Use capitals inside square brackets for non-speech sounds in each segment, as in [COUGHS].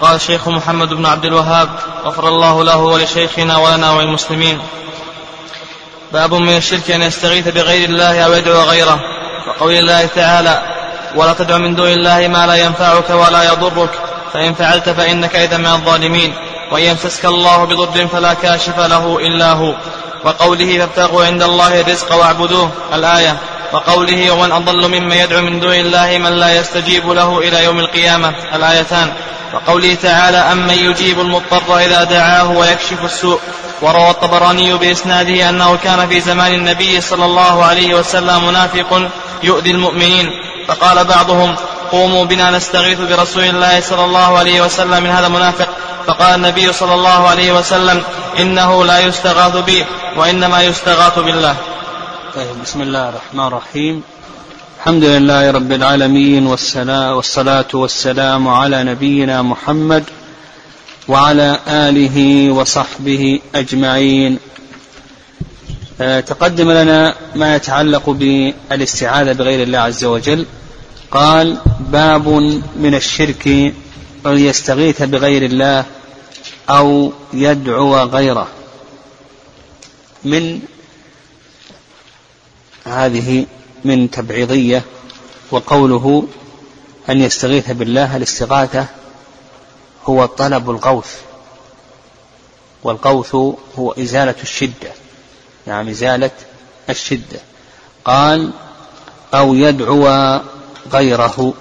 قال الشيخ محمد بن عبد الوهاب غفر الله له ولشيخنا ولنا وللمسلمين. باب من الشرك أن يستغيث بغير الله أو يدعو غيره. وقول الله تعالى ولا تدع من دون الله ما لا ينفعك ولا يضرك. فإن فعلت فإنك إذا من الظالمين. وإن يمسسك الله بضر فلا كاشف له إلا هو. وقوله فابتغوا عند الله الرزق واعبدوه. الآية وقوله ومن أضل ممن يدعو من دون الله من لا يستجيب له إلى يوم القيامة الآيتان. وقوله تعالى أمن يجيب المضطر إذا دعاه ويكشف السوء. وروى الطبراني بإسناده أنه كان في زمان النبي صلى الله عليه وسلم منافق يؤذي المؤمنين. فقال بعضهم قوموا بنا نستغيث برسول الله صلى الله عليه وسلم من هذا المنافق. فقال النبي صلى الله عليه وسلم إنه لا يستغاث بي وإنما يستغاث بالله. طيب بسم الله الرحمن الرحيم. الحمد لله رب العالمين والصلاة والسلام على نبينا محمد وعلى آله وصحبه أجمعين. آه، تقدم لنا ما يتعلق بالاستعاذة بغير الله عز وجل. قال باب من الشرك أن يستغيث بغير الله أو يدعو غيره. من هذه من تبعيضية وقوله أن يستغيث بالله الاستغاثة هو طلب الغوث والغوث هو إزالة الشدة نعم إزالة الشدة. قال أو يدعو غيره.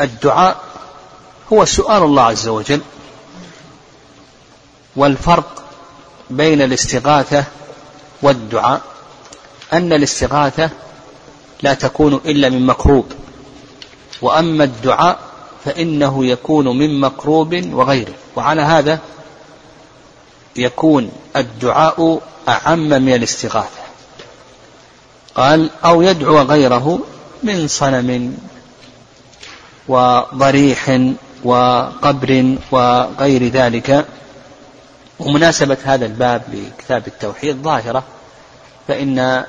الدعاء هو سؤال الله عز وجل والفرق بين الاستغاثة والدعاء أن الاستغاثة لا تكون إلا من مكروب وأما الدعاء فإنه يكون من مكروب وغيره. وعلى هذا يكون الدعاء أعم من الاستغاثة. قال أو يدعو غيره من صنم وضريح وقبر وغير ذلك. ومناسبة هذا الباب لكتاب التوحيد ظاهرة فإن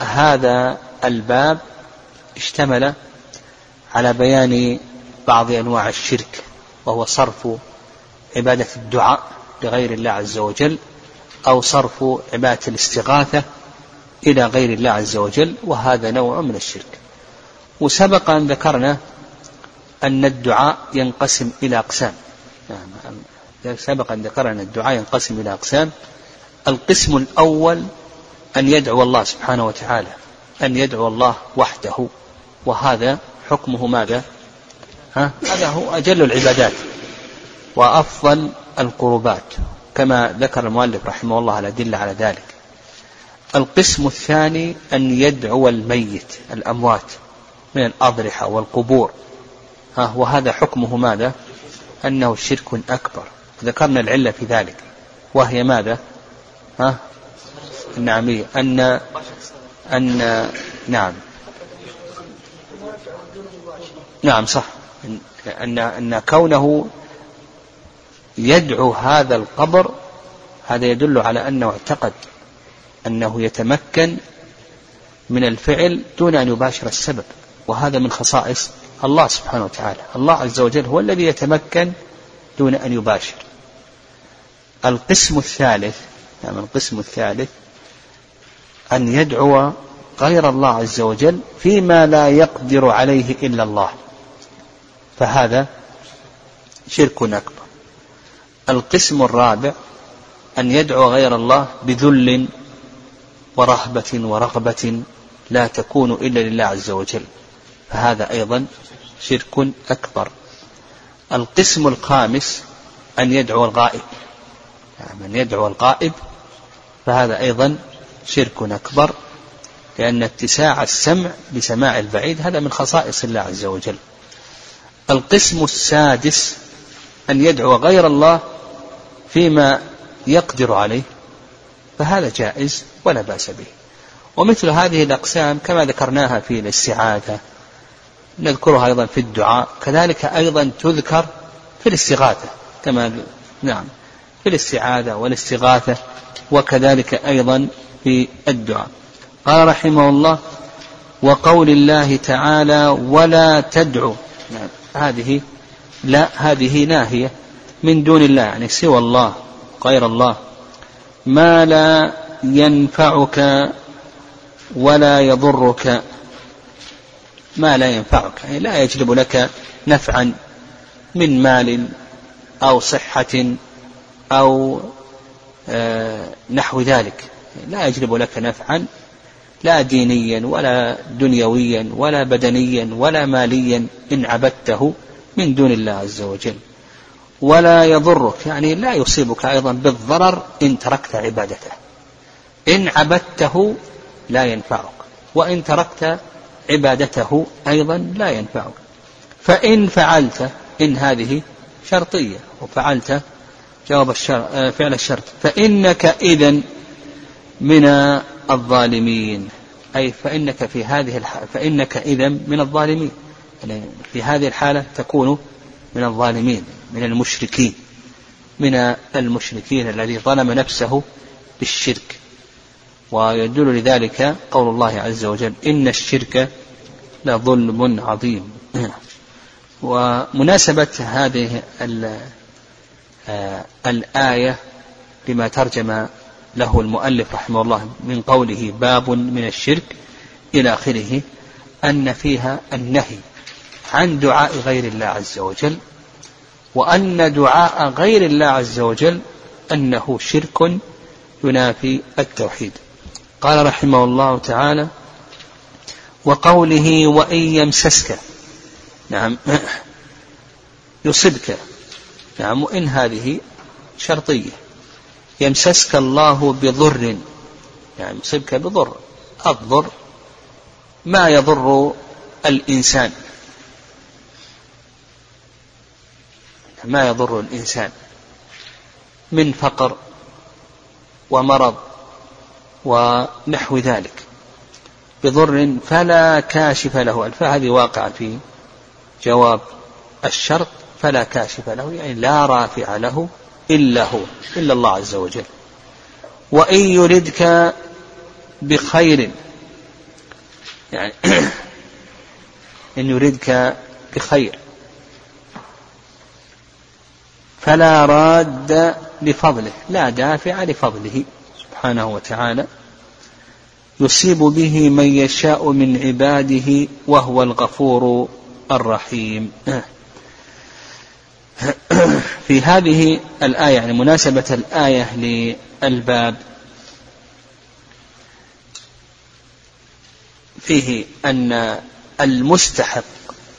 هذا الباب اشتمل على بيان بعض أنواع الشرك وهو صرف عبادة الدعاء لغير الله عز وجل أو صرف عبادة الاستغاثة إلى غير الله عز وجل وهذا نوع من الشرك. وسبق أن ذكرنا أن الدعاء ينقسم إلى أقسام. يعني سبق أن ذكرنا أن الدعاء ينقسم إلى أقسام. القسم الأول أن يدعو الله سبحانه وتعالى أن يدعو الله وحده وهذا حكمه ماذا؟ ها؟ هذا هو أجل العبادات وأفضل القربات كما ذكر المؤلف رحمه الله الأدلة على ذلك القسم الثاني أن يدعو الميت الأموات من الأضرحة والقبور ها وهذا حكمه ماذا؟ أنه شرك أكبر ذكرنا العلة في ذلك وهي ماذا؟ ها؟ النعمية أن أن نعم. نعم صح. أن أن كونه يدعو هذا القبر هذا يدل على أنه اعتقد أنه يتمكن من الفعل دون أن يباشر السبب. وهذا من خصائص الله سبحانه وتعالى. الله عز وجل هو الذي يتمكن دون أن يباشر. القسم الثالث يعني القسم الثالث أن يدعو غير الله عز وجل فيما لا يقدر عليه إلا الله. فهذا شرك أكبر. القسم الرابع أن يدعو غير الله بذل ورهبة ورغبة لا تكون إلا لله عز وجل. فهذا أيضا شرك أكبر. القسم الخامس أن يدعو الغائب. يعني من يدعو الغائب فهذا أيضا شرك أكبر لأن اتساع السمع بسماع البعيد هذا من خصائص الله عز وجل. القسم السادس أن يدعو غير الله فيما يقدر عليه فهذا جائز ولا بأس به. ومثل هذه الأقسام كما ذكرناها في الاستعاذة نذكرها أيضا في الدعاء كذلك أيضا تذكر في الاستغاثة كما نعم في الاستعاذة والاستغاثة وكذلك أيضا في الدعاء. قال رحمه الله وقول الله تعالى ولا تدعو. نعم. هذه لا هذه ناهية من دون الله يعني سوى الله غير الله. ما لا ينفعك ولا يضرك. ما لا ينفعك يعني لا يجلب لك نفعا من مال أو صحة أو آه، نحو ذلك. لا يجلب لك نفعا لا دينيا ولا دنيويا ولا بدنيا ولا ماليا إن عبدته من دون الله عز وجل. ولا يضرك يعني لا يصيبك أيضا بالضرر إن تركت عبادته. إن عبدته لا ينفعك وإن تركت عبادته أيضا لا ينفعك. فإن فعلت إن هذه شرطية وفعلت جواب الشر آه، فعل الشرط. فإنك إذا من الظالمين. أي فإنك في هذه الحالة فإنك إذا من الظالمين. يعني في هذه الحالة تكون من الظالمين من المشركين من المشركين الذي ظلم نفسه بالشرك. ويدل لذلك قول الله عز وجل إن الشرك لظلم عظيم. ومناسبة هذه آه، الآية لما ترجم له المؤلف رحمه الله من قوله باب من الشرك إلى آخره أن فيها النهي عن دعاء غير الله عز وجل وأن دعاء غير الله عز وجل أنه شرك ينافي التوحيد. قال رحمه الله تعالى وقوله وإن يمسسك نعم يصبك نعم وإن هذه شرطية. يمسسك الله بضر يعني يصيبك بضر الضر ما يضر الإنسان. ما يضر الإنسان من فقر ومرض ونحو ذلك. بضر فلا كاشف له الفاء هذه واقعة في جواب الشرط فلا كاشف له يعني لا رافع له إلا هو إلا الله عز وجل. وإن يردك بخير يعني [CLEARS THROAT] إن يردك بخير فلا راد لفضله لا دافع لفضله سبحانه وتعالى. يصيب به من يشاء من عباده وهو الغفور الرحيم. [CLEARS THROAT] [COUGHS] في هذه الآية يعني مناسبة الآية للباب فيه أن المستحق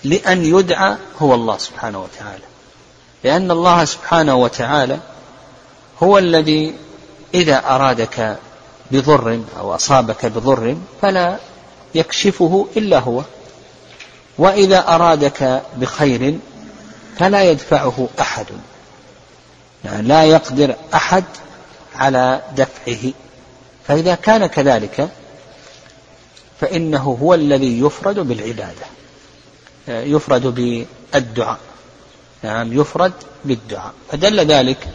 لأن يدعى هو الله سبحانه وتعالى. لأن الله سبحانه وتعالى هو الذي إذا أرادك بضر أو أصابك بضر فلا يكشفه إلا هو. وإذا أرادك بخير فلا يدفعه أحد. يعني لا يقدر أحد على دفعه. فإذا كان كذلك فإنه هو الذي يفرد بالعبادة. يفرد بالدعاء. نعم يفرد بالدعاء. فدل ذلك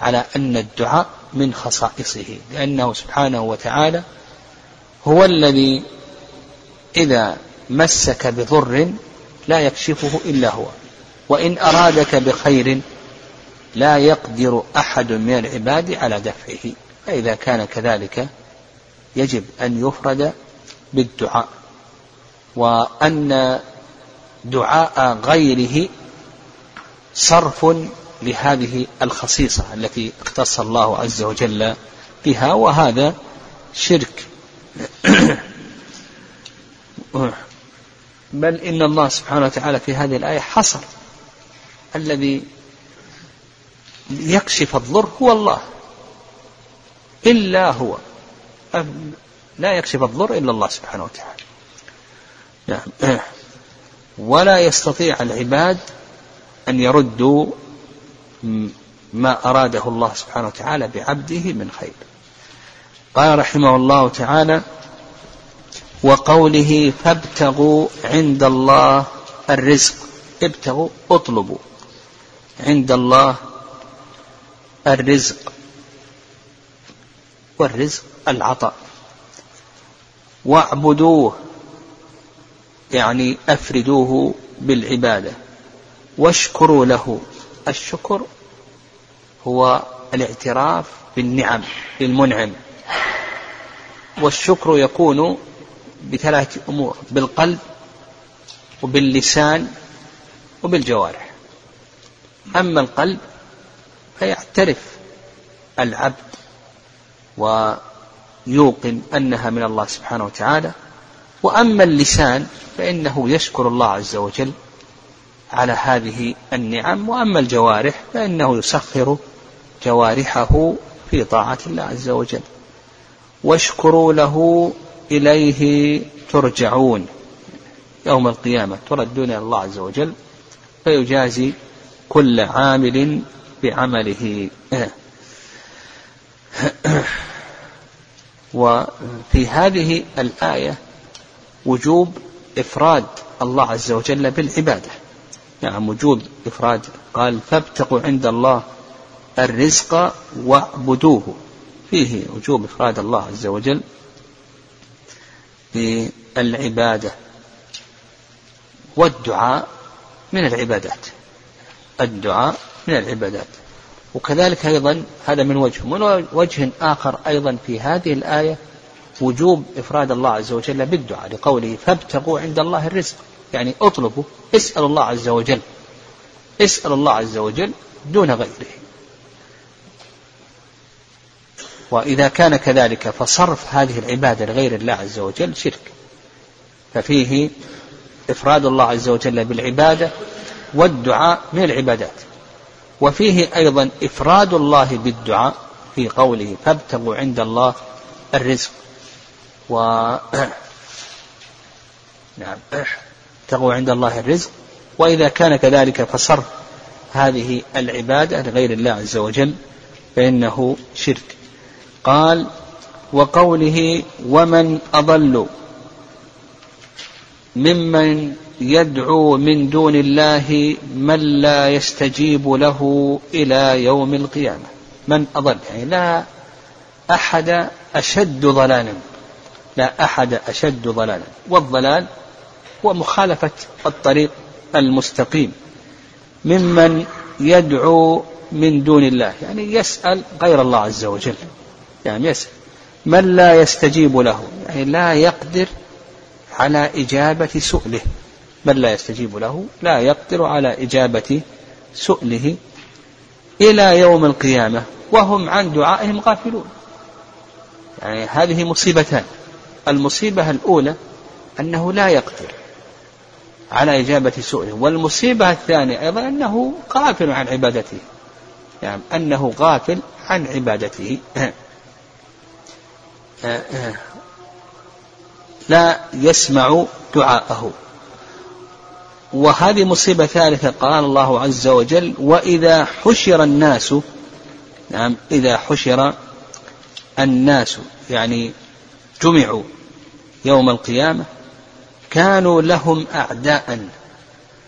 على أن الدعاء من خصائصه لأنه سبحانه وتعالى هو الذي إذا مسك بضر لا يكشفه إلا هو. وإن أرادك بخير لا يقدر أحد من العباد على دفعه. فإذا كان كذلك يجب أن يفرد بالدعاء. وأن دعاء غيره صرف لهذه الخصيصة التي اختص الله عز وجل بها وهذا شرك. [COUGHS] بل إن الله سبحانه وتعالى في هذه الآية حصر الذي يكشف الضر هو الله. إلا هو. لا يكشف الضر إلا الله سبحانه وتعالى. نعم. ولا يستطيع العباد أن يردوا ما أراده الله سبحانه وتعالى بعبده من خير. قال رحمه الله تعالى وقوله فابتغوا عند الله الرزق. ابتغوا اطلبوا. عند الله الرزق. والرزق العطاء. واعبدوه يعني أفردوه بالعبادة. واشكروا له. الشكر هو الاعتراف بالنعم للمنعم والشكر يكون بثلاث أمور بالقلب وباللسان وبالجوارح. أما القلب فيعترف العبد ويوقن أنها من الله سبحانه وتعالى. وأما اللسان فإنه يشكر الله عز وجل على هذه النعم. وأما الجوارح فإنه يسخر جوارحه في طاعة الله عز وجل. واشكروا له إليه ترجعون. يوم القيامة تردون إلى الله عز وجل فيجازي كل عامل بعمله. وفي هذه الآية وجوب إفراد الله عز وجل بالعبادة. نعم وجوب إفراد. قال فابتقوا عند الله الرزق واعبدوه. فيه وجوب إفراد الله عز وجل بالعبادة والدعاء من العبادات. الدعاء من العبادات. وكذلك أيضا هذا من وجه من وجه آخر أيضا في هذه الآية وجوب إفراد الله عز وجل بالدعاء لقوله فابتغوا عند الله الرزق. يعني اطلبوا اسأل الله عز وجل. اسأل الله عز وجل دون غيره. وإذا كان كذلك فصرف هذه العبادة لغير الله عز وجل شرك. ففيه إفراد الله عز وجل بالعبادة والدعاء من العبادات. وفيه أيضا إفراد الله بالدعاء في قوله فابتغوا عند الله الرزق. و [COUGHS] نعم. ابتغوا عند الله الرزق. وإذا كان كذلك فصرف هذه العبادة لغير الله عز وجل فإنه شرك. قال وقوله ومن أضل ممن يدعو من دون الله من لا يستجيب له إلى يوم القيامة. من أضل يعني لا أحد أشد ضلالا لا أحد أشد ضلالا. والضلال هو مخالفة الطريق المستقيم. ممن يدعو من دون الله يعني يسأل غير الله عز وجل. يعني يسأل من لا يستجيب له يعني لا يقدر على إجابة سؤله. من لا يستجيب له لا يقدر على إجابة سؤله إلى يوم القيامة وهم عن دعائهم غافلون. يعني هذه مصيبتان. المصيبة الأولى أنه لا يقدر على إجابة سؤله والمصيبة الثانية أيضا أنه غافل عن عبادته. يعني أنه غافل عن عبادته. [COUGHS] لا يسمع دعاءه. وهذه مصيبة ثالثة قال الله عز وجل وإذا حشر الناس نعم إذا حشر الناس يعني جمعوا يوم القيامة كانوا لهم أعداء.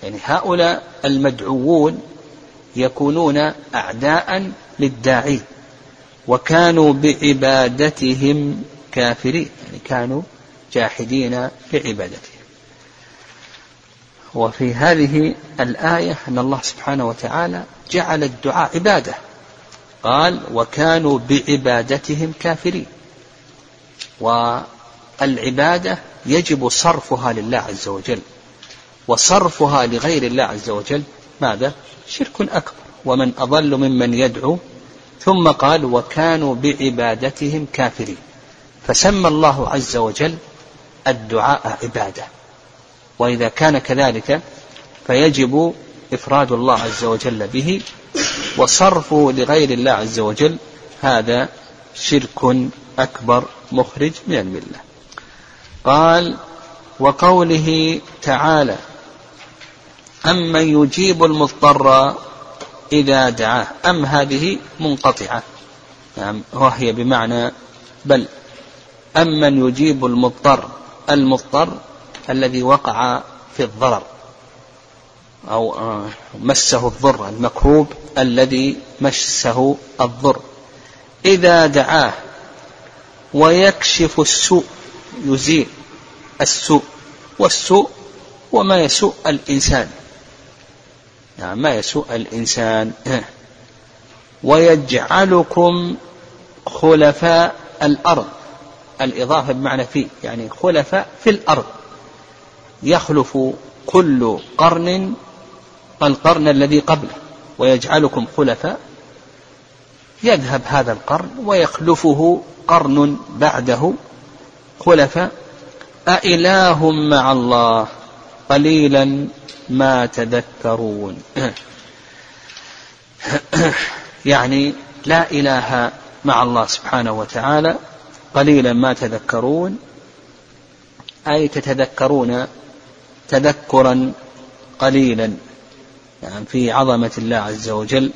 يعني هؤلاء المدعوون يكونون أعداء للداعي وكانوا بعبادتهم كافرين يعني كانوا جاحدين لعبادته وفي هذه الآية أن الله سبحانه وتعالى جعل الدعاء عبادة. قال وكانوا بعبادتهم كافرين. والعبادة يجب صرفها لله عز وجل. وصرفها لغير الله عز وجل ماذا؟ شرك أكبر. ومن أضل ممن يدعو. ثم قال وكانوا بعبادتهم كافرين. فسمى الله عز وجل الدعاء عبادة. وإذا كان كذلك فيجب إفراد الله عز وجل به وصرفه لغير الله عز وجل هذا شرك أكبر مخرج من الملة. قال وقوله تعالى امن يجيب المضطر اذا دعاه. ام هذه منقطعه. نعم وهي بمعنى بل. أمن يجيب المضطر المضطر الذي وقع في الضرر أو آه، مسه الضر المكروب الذي مسه الضر. إذا دعاه ويكشف السوء يزيل السوء والسوء هو ما يسوء الإنسان. نعم ما يسوء الإنسان ويجعلكم خلفاء الأرض. الإضافة بمعنى في يعني خلفاء في الأرض. يخلف كل قرن القرن الذي قبله ويجعلكم خلفاء. يذهب هذا القرن ويخلفه قرن بعده خلفاء. أإله مع الله؟ قليلا ما تذكرون. [COUGHS] يعني لا إله مع الله سبحانه وتعالى قليلا ما تذكرون. أي تتذكرون تذكرا قليلا يعني في عظمة الله عز وجل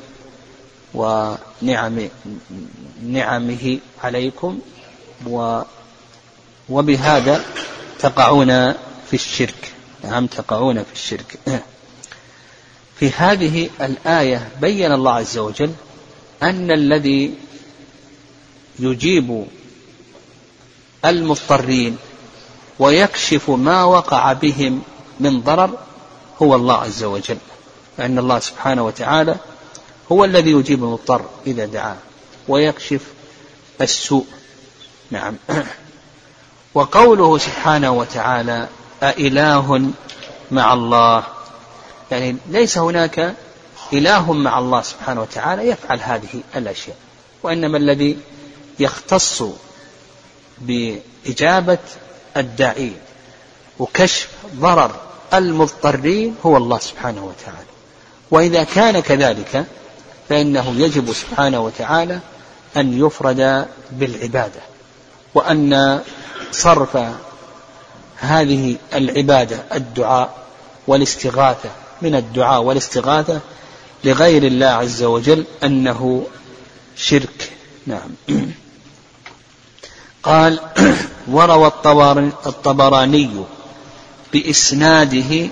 ونعم نعمه عليكم و وبهذا تقعون في الشرك. نعم تقعون في الشرك. [CLEARS THROAT] في هذه الآية بين الله عز وجل أن الذي يجيب المضطرين ويكشف ما وقع بهم من ضرر هو الله عز وجل فإن الله سبحانه وتعالى هو الذي يجيب المضطر إذا دعاه ويكشف السوء. نعم. [CLEARS THROAT] وقوله سبحانه وتعالى أإله مع الله يعني ليس هناك إله مع الله سبحانه وتعالى يفعل هذه الأشياء وإنما الذي يختص بإجابة الداعين وكشف ضرر المضطرين هو الله سبحانه وتعالى. وإذا كان كذلك فإنه يجب سبحانه وتعالى أن يفرد بالعبادة وأن صرف هذه العبادة الدعاء والاستغاثة من الدعاء والاستغاثة لغير الله عز وجل أنه شرك. نعم. قال [CLEARS THROAT] وروى الطبراني بإسناده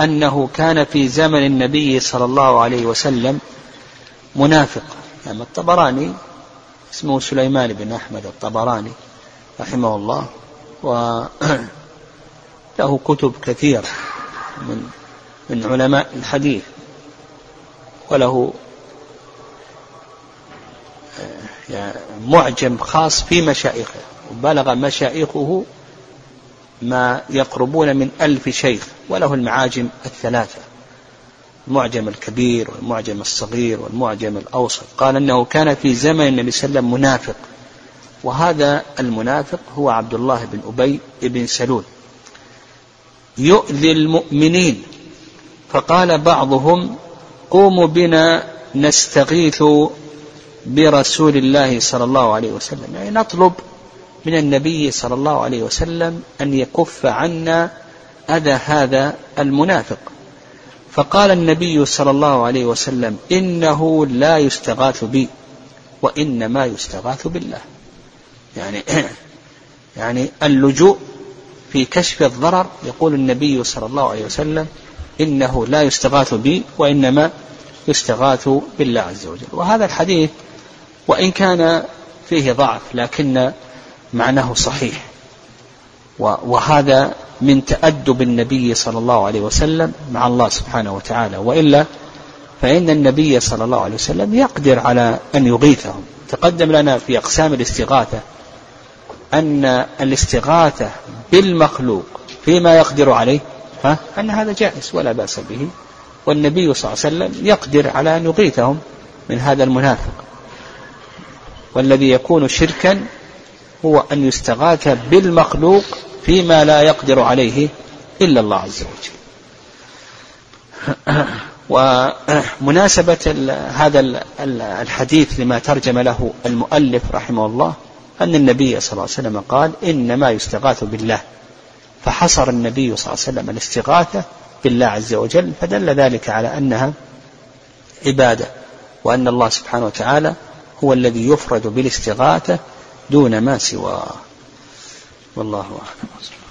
أنه كان في زمن النبي صلى الله عليه وسلم منافق. يعني الطبراني اسمه سليمان بن أحمد الطبراني رحمه الله وله [CLEARS THROAT] كتب كثيرة من من علماء الحديث وله يعني معجم خاص في مشايخه وبلغ مشايخه ما يقربون من ألف شيخ وله المعاجم الثلاثة. المعجم الكبير والمعجم الصغير والمعجم الأوسط. قال أنه كان في زمن النبي صلى الله عليه وسلم منافق. وهذا المنافق هو عبد الله بن أبي بن سلول. يؤذي المؤمنين. فقال بعضهم قوموا بنا نستغيث برسول الله صلى الله عليه وسلم. يعني نطلب من النبي صلى الله عليه وسلم أن يكف عنا أذى هذا المنافق. فقال النبي صلى الله عليه وسلم إنه لا يستغاث بي وإنما يستغاث بالله. يعني [CLEARS THROAT] يعني اللجوء في كشف الضرر يقول النبي صلى الله عليه وسلم إنه لا يستغاث بي وإنما يستغاث بالله عز وجل. وهذا الحديث وإن كان فيه ضعف لكن معناه صحيح. وهذا من تأدب النبي صلى الله عليه وسلم مع الله سبحانه وتعالى. وإلا فإن النبي صلى الله عليه وسلم يقدر على أن يغيثهم. تقدم لنا في أقسام الاستغاثة أن الاستغاثة بالمخلوق فيما يقدر عليه ها أن هذا جائز ولا بأس به. والنبي صلى الله عليه وسلم يقدر على أن يغيثهم من هذا المنافق. والذي يكون شركا هو أن يستغاث بالمخلوق فيما لا يقدر عليه إلا الله عز وجل. ومناسبة هذا الحديث لما ترجم له المؤلف رحمه الله أن النبي صلى الله عليه وسلم قال إنما يستغاث بالله. فحصر النبي صلى الله عليه وسلم الاستغاثة بالله عز وجل فدل ذلك على أنها عبادة وأن الله سبحانه وتعالى هو الذي يفرد بالاستغاثة دون ما سواه والله أعلم.